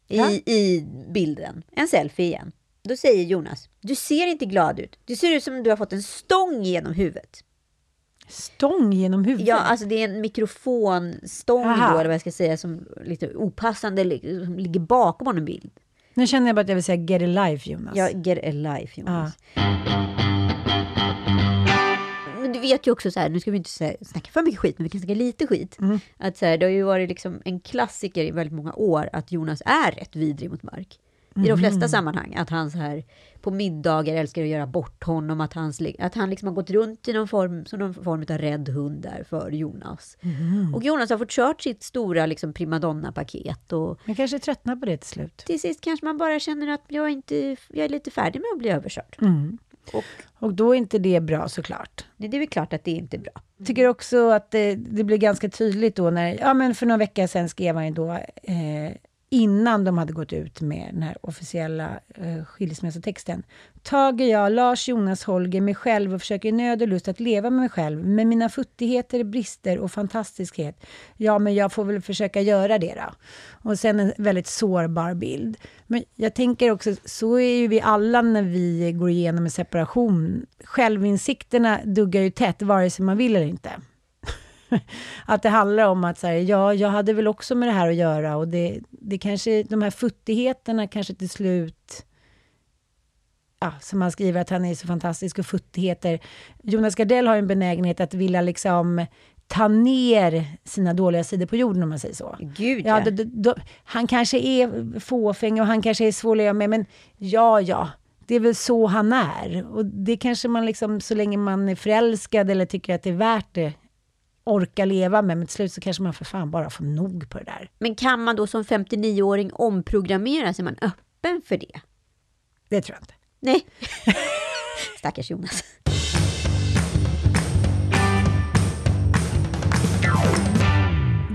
i, Ja. i bilden. En selfie igen. Då säger Jonas, du ser inte glad ut. Du ser ut som om du har fått en stång genom huvudet. Stång genom huvudet. Ja, alltså det är en mikrofonstång Aha. då, eller vad jag ska säga, som lite opassande som ligger bakom honom bild. Nu känner jag bara att jag vill säga get a life, Jonas. Ja, get a life, Jonas. Du vet ju också så här, nu ska vi inte snacka för mycket skit, men vi kan snacka lite skit. Att så här, det har ju varit liksom en klassiker i väldigt många år att Jonas är rätt vidrig mot Mark. I de flesta sammanhang. Att han så här på middagar älskar att göra bort honom. Att, hans, att han liksom har gått runt i någon form, som någon form av rädd hund där för Jonas. Och Jonas har fått kört sitt stora liksom primadonna-paket. Och Jag kanske tröttnar på det till slut. till sist kanske man bara känner att jag, inte, jag är lite färdig med att bli överkörd. Och Och då är inte det bra såklart. det, det är väl klart att det inte är bra. Jag tycker också att det, det blir ganska tydligt då när, ja men för några veckor sedan skrev han ju då, eh, innan de hade gått ut med den här officiella eh, skilsmässotexten. Tager jag, Lars Jonas Holger, mig själv och försöker i nöd och lust att leva med mig själv, med mina futtigheter, brister och fantastiskhet. Ja, men jag får väl försöka göra det då. Och sen en väldigt sårbar bild. Men jag tänker också, så är ju vi alla när vi går igenom en separation. Självinsikterna duggar ju tätt, vare sig man vill eller inte. att det handlar om att så här, ja, jag hade väl också med det här att göra och det, det kanske, de här futtigheterna kanske till slut Ja, som han skriver att han är så fantastisk och futtigheter. Jonas Gardell har ju en benägenhet att vilja liksom ta ner sina dåliga sidor på jorden om man säger så. Gud Ja, ja. då, då, han kanske är fåfäng och han kanske är svår att leva med, men ja, ja, det är väl så han är. Och det kanske man liksom, så länge man är förälskad eller tycker att det är värt det, orkar leva med, men till slut så kanske man för fan bara får nog på det där. Men kan man då som 59-åring omprogrammera sig? Är man öppen för det? Det tror jag inte. Nej. Stackars Jonas.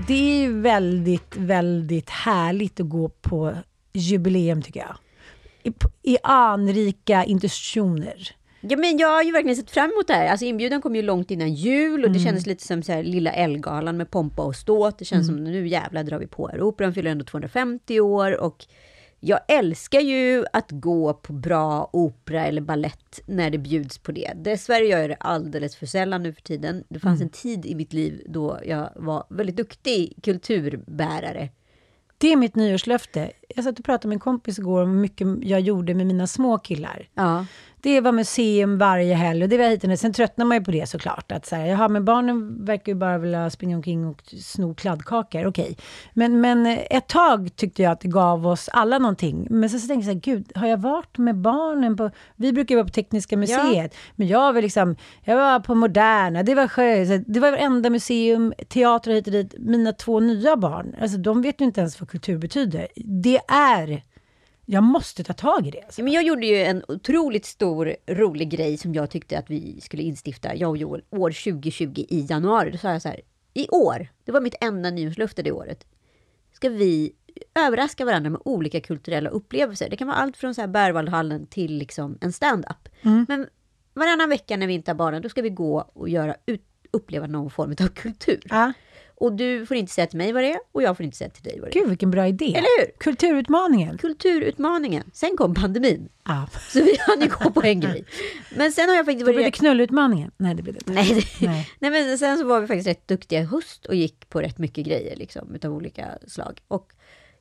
Det är ju väldigt, väldigt härligt att gå på jubileum tycker jag. I, i anrika institutioner. Ja, men jag har ju verkligen sett fram emot det här. Alltså inbjudan kom ju långt innan jul och det kändes lite som så här, lilla Ellegalan med pompa och ståt. Det känns som nu jävlar drar vi på här. Operan fyller ändå 250 år och jag älskar ju att gå på bra opera eller ballett när det bjuds på det. Dessvärre gör jag det alldeles för sällan nu för tiden. Det fanns en tid i mitt liv då jag var väldigt duktig kulturbärare. Det är mitt nyårslöfte. Jag satt och pratade med en kompis igår om hur mycket jag gjorde med mina små killar. Ja. Det var museum varje helg och det var hit och. Sen tröttnar man ju på det såklart. Att så här, jaha, men barnen verkar ju bara vilja springa omkring och sno kladdkakor. Okej. Men, men ett tag tyckte jag att det gav oss alla någonting. Men sen så tänkte jag så här, gud, har jag varit med barnen på... Vi brukar ju vara på Tekniska museet. Men jag var liksom, jag var på Moderna, det var sjö, det var varenda museum, teater hit och dit. Mina två nya barn, alltså de vet ju inte ens vad kultur betyder. Det är... Jag måste ta tag i det. Alltså. Men jag gjorde ju en otroligt stor, rolig grej som jag tyckte att vi skulle instifta, jag och Joel, år 2020 i januari. Då sa jag så här, i år, det var mitt enda nyårslöfte det året, ska vi överraska varandra med olika kulturella upplevelser. Det kan vara allt från så här Berwaldhallen till liksom en stand-up. Men varannan vecka när vi inte har barnen, då ska vi gå och göra ut, uppleva någon form av kultur. Ja. Och du får inte säga till mig vad det är och jag får inte säga till dig vad det är. Gud, vilken bra idé. Eller hur? Kulturutmaningen. Kulturutmaningen. Sen kom pandemin. Ja. Så vi hann ju gå på en grej. Men sen har jag faktiskt Då blir det varit... knullutmaningen. Nej, det blir det inte. Nej, det... Nej. Nej. men sen så var vi faktiskt rätt duktiga i höst och gick på rätt mycket grejer liksom, utav olika slag. Och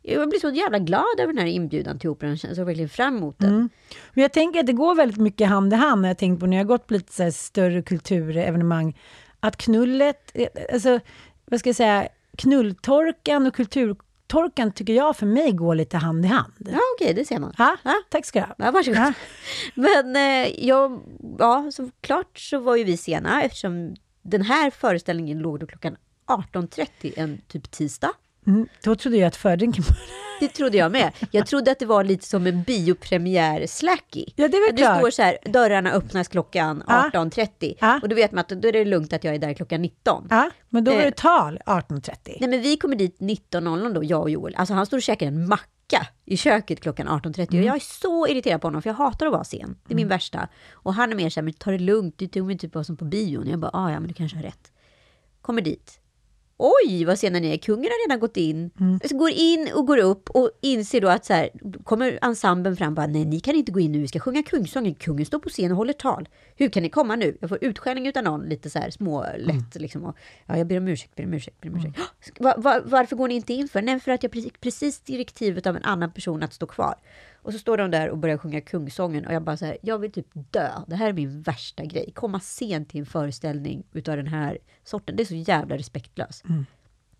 jag blir så jävla glad över den här inbjudan till Operan. Jag såg verkligen fram emot den. Mm. Men jag tänker att det går väldigt mycket hand i hand när jag tänkt på när jag gått på lite större kulturevenemang. Att knullet, eh, alltså vad ska jag säga, knulltorkan och kulturtorkan tycker jag för mig går lite hand i hand. Ja, okej, det ser man. Ja, Ja. tack ska du ha. Ja, varsågod. Ja. Men eh, jag, ja, såklart så var ju vi sena eftersom den här föreställningen låg då klockan 18.30 en typ tisdag. Mm, då trodde jag att fördrinken Det trodde jag med. Jag trodde att det var lite som en biopremiär-slacky. Ja, det är väl det klart. står så här, dörrarna öppnas klockan Ja. 18.30. Ja. Och då vet man att då är det lugnt att jag är där klockan 19. Ja, men då var Eh. det tal 18.30. Nej men vi kommer dit 19.00 då, jag och Joel. Alltså han står och käkar en macka i köket klockan 18.30 Mm. och jag är så irriterad på honom för jag hatar att vara sen. Det är min värsta. Och han är mer så här, men ta det lugnt, du tog mig typ vad som på bion. Jag bara, ah, ja men du kanske har rätt. Kommer dit. Oj, vad sena ni är. Kungen har redan gått in. Mm. Så går in och går upp och inser då att så här, kommer ensemblen fram och bara, nej ni kan inte gå in nu, vi ska sjunga kungsången. Kungen står på scen och håller tal. Hur kan ni komma nu? Jag får utskällning utan någon, lite så här små, lätt liksom. Och, ja, jag ber om ursäkt, ber om ursäkt, ber om ursäkt. Va, va, varför går ni inte in för? Nej, för att jag precis, precis direktivet av en annan person att stå kvar. Och så står de där och börjar sjunga kungsången och jag bara så här, jag vill typ dö. Det här är min värsta grej. Komma sent till en föreställning utav den här sorten. Det är så jävla respektlöst.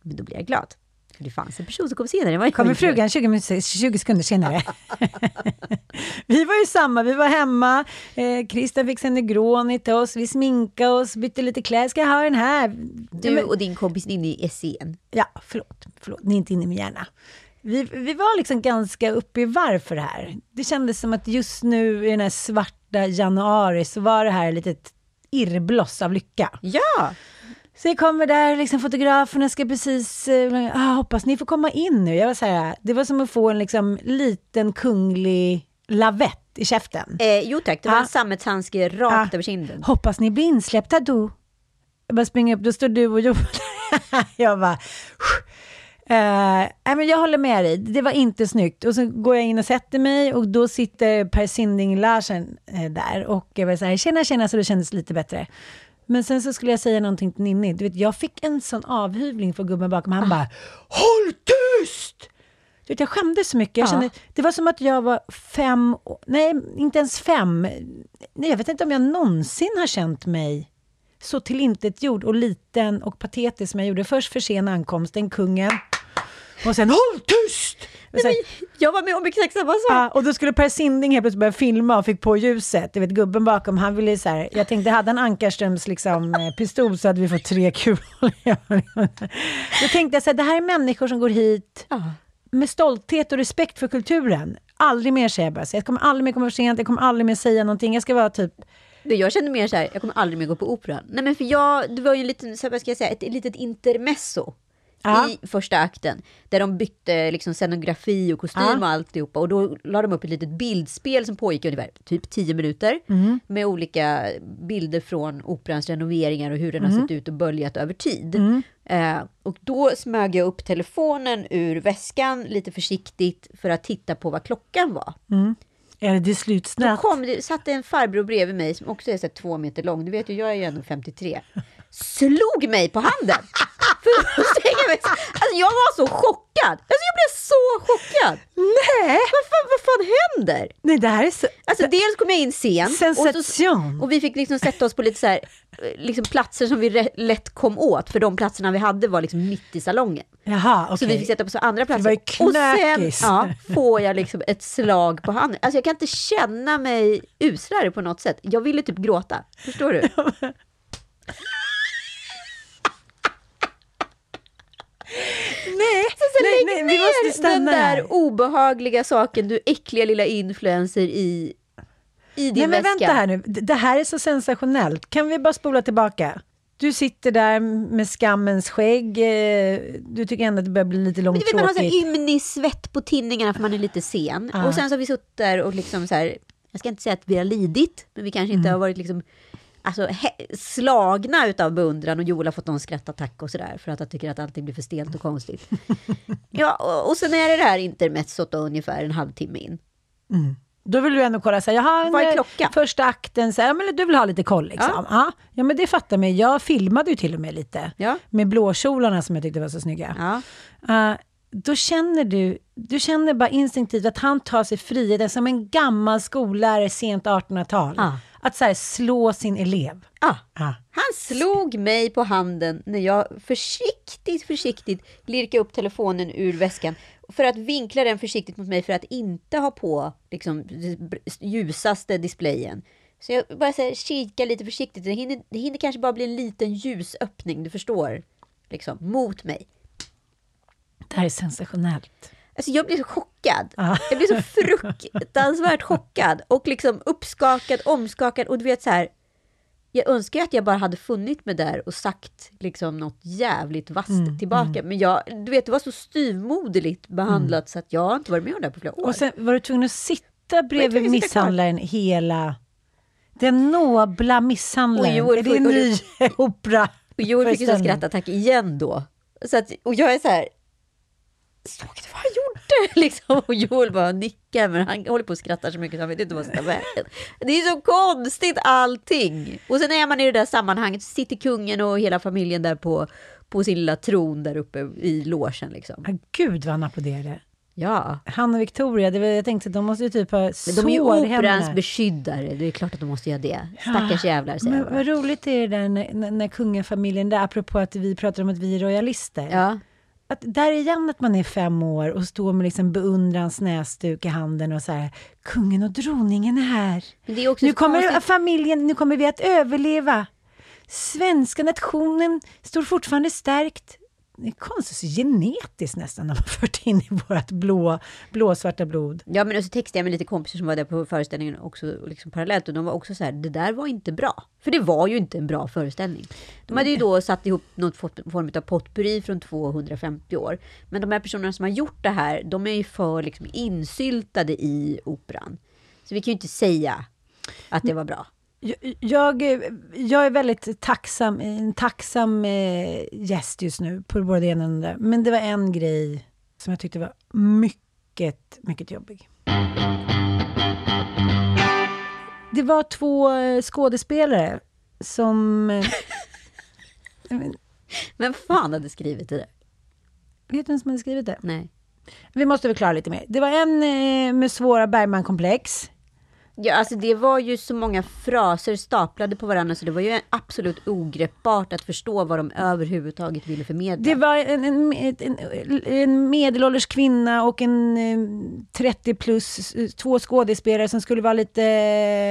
Men då blir jag glad. För det fanns en person som kom senare. Kommer frugan 20, min- 20 sekunder senare. vi var ju samma, vi var hemma. Eh, Christian fixade en Negroni till oss, vi sminkade oss, bytte lite kläder. Ska jag ha den här? Du och din kompis inne i SCN. Ja, förlåt, förlåt, ni är inte inne i min hjärna. Vi, vi var liksom ganska uppe i varv för det här. Det kändes som att just nu i den här svarta januari så var det här ett litet irrbloss av lycka. Ja! Så jag kommer där, liksom fotograferna ska precis, eh, ah, hoppas ni får komma in nu. Jag var så här, det var som att få en liksom liten kunglig lavett i käften. Eh, jo tack, det var Ja. en sammetshandske rakt Ja. över kinden. Hoppas ni blir insläppta då. Jag bara springer upp, då står du och Joel. jag bara... Men jag håller med dig, det var inte snyggt. Och så går jag in och sätter mig och då sitter Per Sinding Larsen eh, där och jag var så här, tjena tjena, så det kändes lite bättre. Men sen så skulle jag säga någonting till Ninni, du vet, jag fick en sån avhyvling för gubben bakom, han bara Håll tyst! Du vet, jag skämdes så mycket. Jag Ja. kände, det var som att jag var fem, nej inte ens fem. Nej, jag vet inte om jag någonsin har känt mig så tillintetgjord och liten och patetisk som jag gjorde. Först för sen ankomsten, kungen. Och sen håll tyst! Och, sen, Jag var med om exakt samma sak. ja, och då skulle Per Sinding helt plötsligt börja filma och fick på ljuset. Du vet gubben bakom, han ville så här, jag tänkte hade han Ankarströms liksom, eh, pistol så hade vi fått tre kulor. Då tänkte jag så här, det här är människor som går hit Ja. med stolthet och respekt för kulturen. Aldrig mer säger jag bara, så jag kommer aldrig mer komma för sent, jag kommer aldrig mer säga någonting. Jag ska vara typ, Jag kände mer så här, jag kommer aldrig mer gå på operan. Nej men för jag, det var ju en liten, så vad ska jag säga, ett litet intermezzo. Ja. I första akten, där de bytte liksom scenografi och kostym Ja. och alltihopa. Och då la de upp ett litet bildspel som pågick i ungefär typ 10 minuter. Mm. Med olika bilder från operans renoveringar och hur den har Mm. sett ut och böljat över tid. Eh, och då smög jag upp telefonen ur väskan lite försiktigt för att titta på vad klockan var. är det Då slutsnatt? kom det, satt det en farbror bredvid mig som också är så två meter lång. Du vet ju, jag är ju ändå 53. Slog mig på handen. Alltså jag var så chockad. Alltså jag blev så chockad. Nej! Vad fan, vad fan händer? Nej, det här är så... Alltså dels kom jag in sen. Och, Sensation! och vi fick liksom sätta oss på lite så här, eh, liksom platser som vi lätt kom åt. För de platserna vi hade var liksom mitt i salongen. Jaha, okej. Så vi fick sätta på så andra det platser. var ju och sen ja, får jag liksom ett slag på handen. Alltså jag kan inte känna mig uslare på något sätt. Jag ville typ gråta. Förstår du? Nej, Så, så nej, nej, vi måste stanna den där här. obehagliga saken, du äckliga lilla influencer i, i din Nej, men väska. vänta här nu. Det här är så sensationellt. Kan vi bara spola tillbaka? Du sitter där med skammens skägg. eh, Du tycker ändå att det börjar bli lite Men du vet, man har så långtråkigt. här ymnig svett på tinningarna för man är lite sen. Ja. Och sen så har vi suttit där och liksom så här, jag ska inte säga att vi har lidit, men vi kanske Mm. inte har varit liksom alltså, slagna utav beundran och Joel har fått någon skrattattack och sådär för att han tycker att allting blir för stelt och konstigt. ja, och, och sen är det det här intermezzot då, ungefär en halvtimme in. Då vill du ändå kolla, så här, jaha, Vad är klockan? första akten, så här, men du vill ha lite koll liksom. Ja. Ja, men det fattar mig. Jag filmade ju till och med lite. Ja. Med blåkjolarna som jag tyckte var så snygga. Ja. Eh, då känner du, du känner bara instinktivt att han tar sig friheten som en gammal skollärare sent 1800-tal. Ja. Att så här, slå sin elev. Ah, Ja. han slog mig på handen när jag försiktigt, försiktigt lirkade upp telefonen ur väskan för att vinkla den försiktigt mot mig för att inte ha på liksom, ljusaste displayen. Så jag bara så här, kikar lite försiktigt. Det hinner, det hinner kanske bara bli en liten ljusöppning, du förstår. Liksom, mot mig. Det här är sensationellt. Alltså jag blir så chockad. Ja. Jag blir så fruktansvärt chockad och liksom uppskakad, omskakad och du vet så här. Jag önskar att jag bara hade funnit mig där och sagt liksom något jävligt vasst Mm, tillbaka. Men jag, du vet, det var så styvmoderligt behandlat så att jag har inte varit med om det här på flera år. Och sen var du tvungen att sitta bredvid att sitta misshandlaren hela... Den nobla misshandlaren. Och Joel är det en ny opera? och Joel fick föreställning? skrattattack igen då. Så att, och jag är så här. Såg du vad han gjorde? Liksom. Och Joel bara nickar, men han håller på att skratta så mycket så han vet inte vad som ska ta vägen. Det är så konstigt allting. Och sen är man i det där sammanhanget, sitter kungen och hela familjen där på, på sin lilla tron där uppe i logen liksom. Ja, Gud vad han applåderade. Ja, Han och Victoria, det var, jag tänkte de måste ju typ ha de är ju operans beskyddare. Det är klart att de måste göra det. Stackars jävlar, säger Men vad roligt är det där när, när, när kungafamiljen, där, apropå att vi pratar om att vi är royalister. Ja. Att där igen att man är fem år och står med liksom beundrans näsduk i handen och så här, kungen och drottningen är här. Är Nu kommer konstigt. familjen, nu kommer vi att överleva. Svenska nationen står fortfarande stärkt. Det är konstigt, så genetiskt nästan, när man fört in i vårt blå, blåsvarta blod. Ja, men så textade jag med lite kompisar som var där på föreställningen också liksom parallellt och de var också så här, det där var inte bra. För det var ju inte en bra föreställning. De hade ju då satt ihop någon form av potpurri från 250 år. Men de här personerna som har gjort det här, de är ju för liksom insyltade i operan. Så vi kan ju inte säga att det var bra. Jag, jag, är väldigt tacksam, en tacksam eh, gäst just nu på både det ena och det andra. Men det var en grej som jag tyckte var mycket, mycket jobbig. Det var två eh, skådespelare som... eh, Men fan hade skrivit det? Vet du vem som hade skrivit det? Nej. Vi måste förklara lite mer. Det var en med svåra Bergman-komplex. Ja, alltså det var ju så många fraser staplade på varandra så det var ju absolut ogreppbart att förstå vad de överhuvudtaget ville förmedla. Det var en, en, en, en medelålders kvinna och en eh, 30 plus, eh, två skådespelare som skulle vara lite...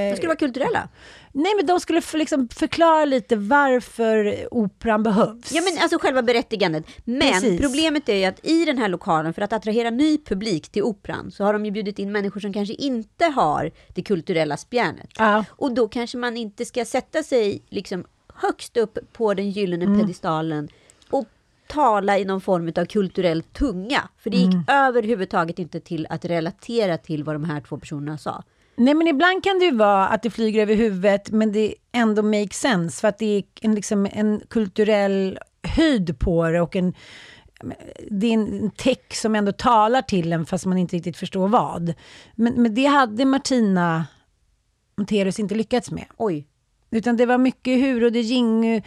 De skulle vara kulturella. Nej, men de skulle för, liksom förklara lite varför operan behövs. Ja, men alltså själva berättigandet. Men Precis. problemet är ju att i den här lokalen, för att attrahera ny publik till operan, så har de ju bjudit in människor som kanske inte har det kulturella spjärnet. Ja. Och då kanske man inte ska sätta sig liksom högst upp på den gyllene Mm. pedestalen och tala i någon form av kulturell tunga. För det gick Mm. överhuvudtaget inte till att relatera till vad de här två personerna sa. Nej, men ibland kan det ju vara att det flyger över huvudet, men det ändå makes sense, för att det är en, liksom, en kulturell höjd på det och en, det är en text som ändå talar till en, fast man inte riktigt förstår vad. Men, men det hade Martina Montelius inte lyckats med. Oj. Utan det var mycket hur och det ging, eh,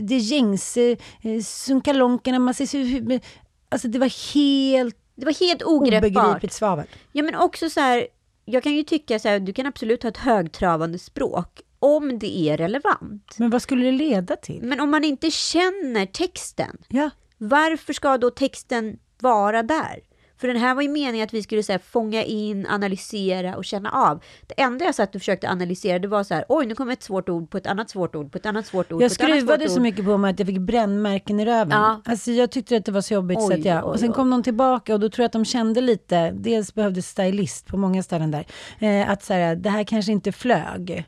det gängse, eh, sunkalonkerna, man ser hur, alltså det var helt Det var helt ogreppbart. obegripligt svavel. Ja, men också så här, jag kan ju tycka så här, du kan absolut ha ett högtravande språk om det är relevant. Men vad skulle det leda till? Men om man inte känner texten, Ja. varför ska då texten vara där? För den här var ju meningen att vi skulle så här, fånga in, analysera och känna av. Det enda jag satt och försökte analysera, det var så här, oj, nu kommer ett svårt ord på ett annat svårt ord på ett annat svårt ord. Jag skruvade så mycket på mig att jag fick brännmärken i röven. Ja. Alltså jag tyckte att det var så jobbigt. så Oj, att jag, oj, och sen oj. kom de tillbaka och då tror jag att de kände lite, dels behövdes stylist på många ställen där, eh, att så här, det här kanske inte flög.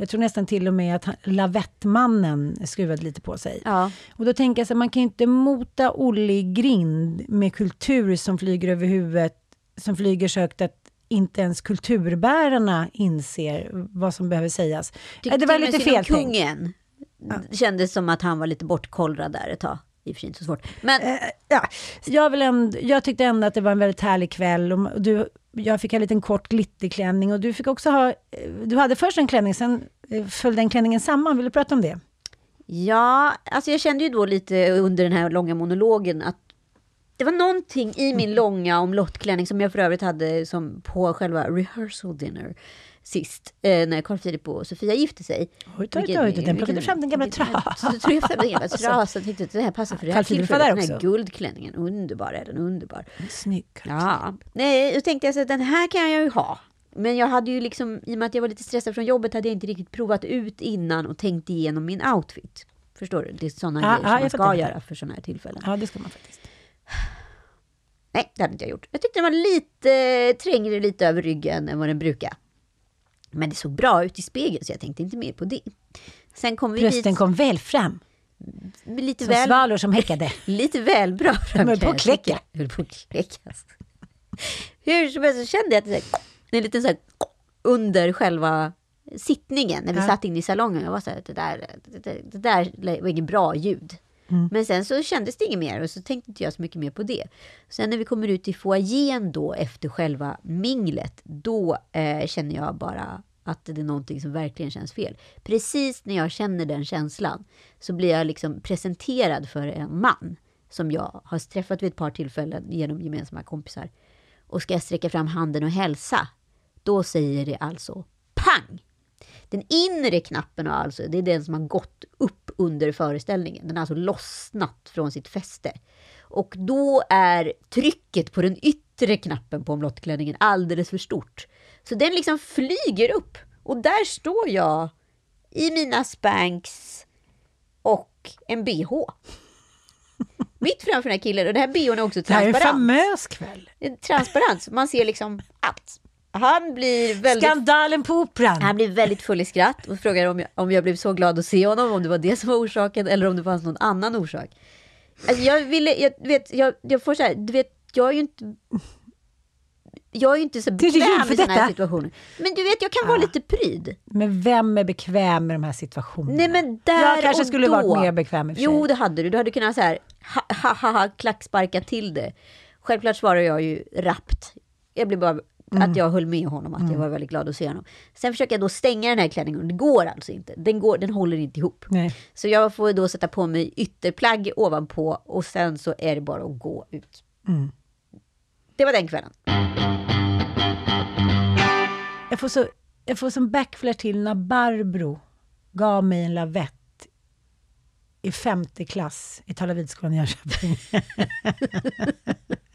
Jag tror nästan till och med att han, lavettmannen skruvade lite på sig. Ja. Och då tänker jag så här, man kan ju inte mota Olle i grind med kultur som flyger över huvudet, som flyger så högt att inte ens kulturbärarna inser vad som behöver sägas. Tyckte det var lite fel kungen. Det kändes som att han var lite bortkollrad där ett tag. I och för sig inte så svårt. Men Eh, ja, jag, vill ändå, jag tyckte ändå att det var en väldigt härlig kväll. Och du, jag fick en liten kort glitterklänning och du fick också ha... eh, Du hade först en klänning, sen eh, föll den klänningen samman. Vill du prata om det? Ja, alltså jag kände ju då lite under den här långa monologen att det var någonting i min långa omlottklänning som jag för övrigt hade som på själva rehearsal dinner sist, eh, när Carl Philip och Sofia gifte sig. Oj, oj, oj, oj, den plockade fram den gamla trasan. Så tog jag fram den gamla trasan och tänkte att det här passar för det här tillfället. Den här guldklänningen, underbar är den, underbar. Snygg. Ja, nej, då tänkte jag så att den här kan jag ju ha. Men jag hade ju liksom, i och med att jag var lite stressad från jobbet, hade jag inte riktigt provat ut innan och tänkt igenom min outfit. Förstår du? Det är sådana Ja, grejer som man ska göra för sådana här tillfällen. Ja, det ska man faktiskt. Nej, det hade inte jag gjort. Jag tyckte den var lite trängre lite över ryggen än vad den brukar. Men det såg bra ut i spegeln så jag tänkte inte mer på det. Sen kom vi Brösten dit kom väl fram, lite som väl, svalor som häckade. lite väl bra fram. höll på att kläcka. Höll på att kläckas. Hur som helst så kände jag att det är en liten så här, under själva sittningen när vi Ja. satt inne i salongen. Jag var så här, det där, det, det där var inget bra ljud. Mm. Men sen så kändes det inget mer och så tänkte inte jag så mycket mer på det. Sen när vi kommer ut i foajén då efter själva minglet, då eh, känner jag bara att det är någonting som verkligen känns fel. Precis när jag känner den känslan så blir jag liksom presenterad för en man som jag har träffat vid ett par tillfällen genom gemensamma kompisar. Och ska jag sträcka fram handen och hälsa, då säger det alltså pang! Den inre knappen har alltså, det är den som har gått upp under föreställningen. Den har alltså lossnat från sitt fäste. Och då är trycket på den yttre knappen på omlottklänningen alldeles för stort. Så den liksom flyger upp. Och där står jag i mina spanks och en bh. Mitt framför den här killen. Och den här bhn är också Det här är en transparent. famös kväll. Transparent. Man ser liksom att han blir väldigt Skandalen på Operan. han blev väldigt full i skratt och frågade om jag, om jag blev så glad att se honom, om det var det som var orsaken eller om det fanns någon annan orsak. Alltså jag ville, jag vet, jag, jag får så här, du vet, jag är ju inte... Jag är ju inte så bekväm i sådana här situationer. Men du vet, jag kan vara lite pryd. Men vem är bekväm med de här situationerna? Nej men där Jag kanske och skulle då. varit mer bekväm i och för sig. Jo, det hade du. Du hade kunnat så här, ha, ha, ha, ha, klacksparka till det. Självklart svarar jag ju rappt. Jag blir bara Mm. att jag höll med honom, att jag var väldigt glad att se honom. Sen försöker jag då stänga den här klänningen det går alltså inte. Den, går, den håller inte ihop. Nej. Så jag får då sätta på mig ytterplagg ovanpå och sen så är det bara att gå ut. Mm. Det var den kvällen. Jag får, så, jag får som backflare till när Barbro gav mig en lavett i femte klass i Talavidskolan i Jönköping.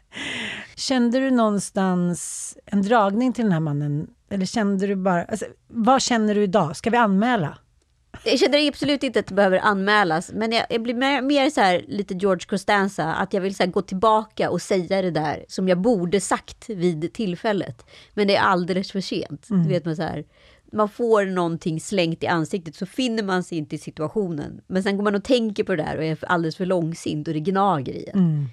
Kände du någonstans en dragning till den här mannen? Eller kände du bara... Alltså, vad känner du idag? Ska vi anmäla? Jag känner absolut inte att det behöver anmälas, men jag, jag blir mer, mer så här lite George Costanza, att jag vill så här gå tillbaka och säga det där som jag borde sagt vid tillfället. Men det är alldeles för sent. Du vet man så här, man får någonting slängt i ansiktet så finner man sig inte i situationen. Men sen går man och tänker på det där och är alldeles för långsint och det gnager i en.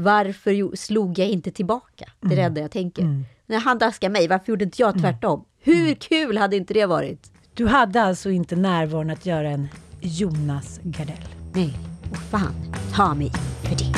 Varför slog jag inte tillbaka? Det är det enda jag tänker. När han daskar mig, varför gjorde inte jag tvärtom? Hur kul hade inte det varit? Du hade alltså inte närvaron att göra en Jonas Gardell? Nej, och fan ta mig för det.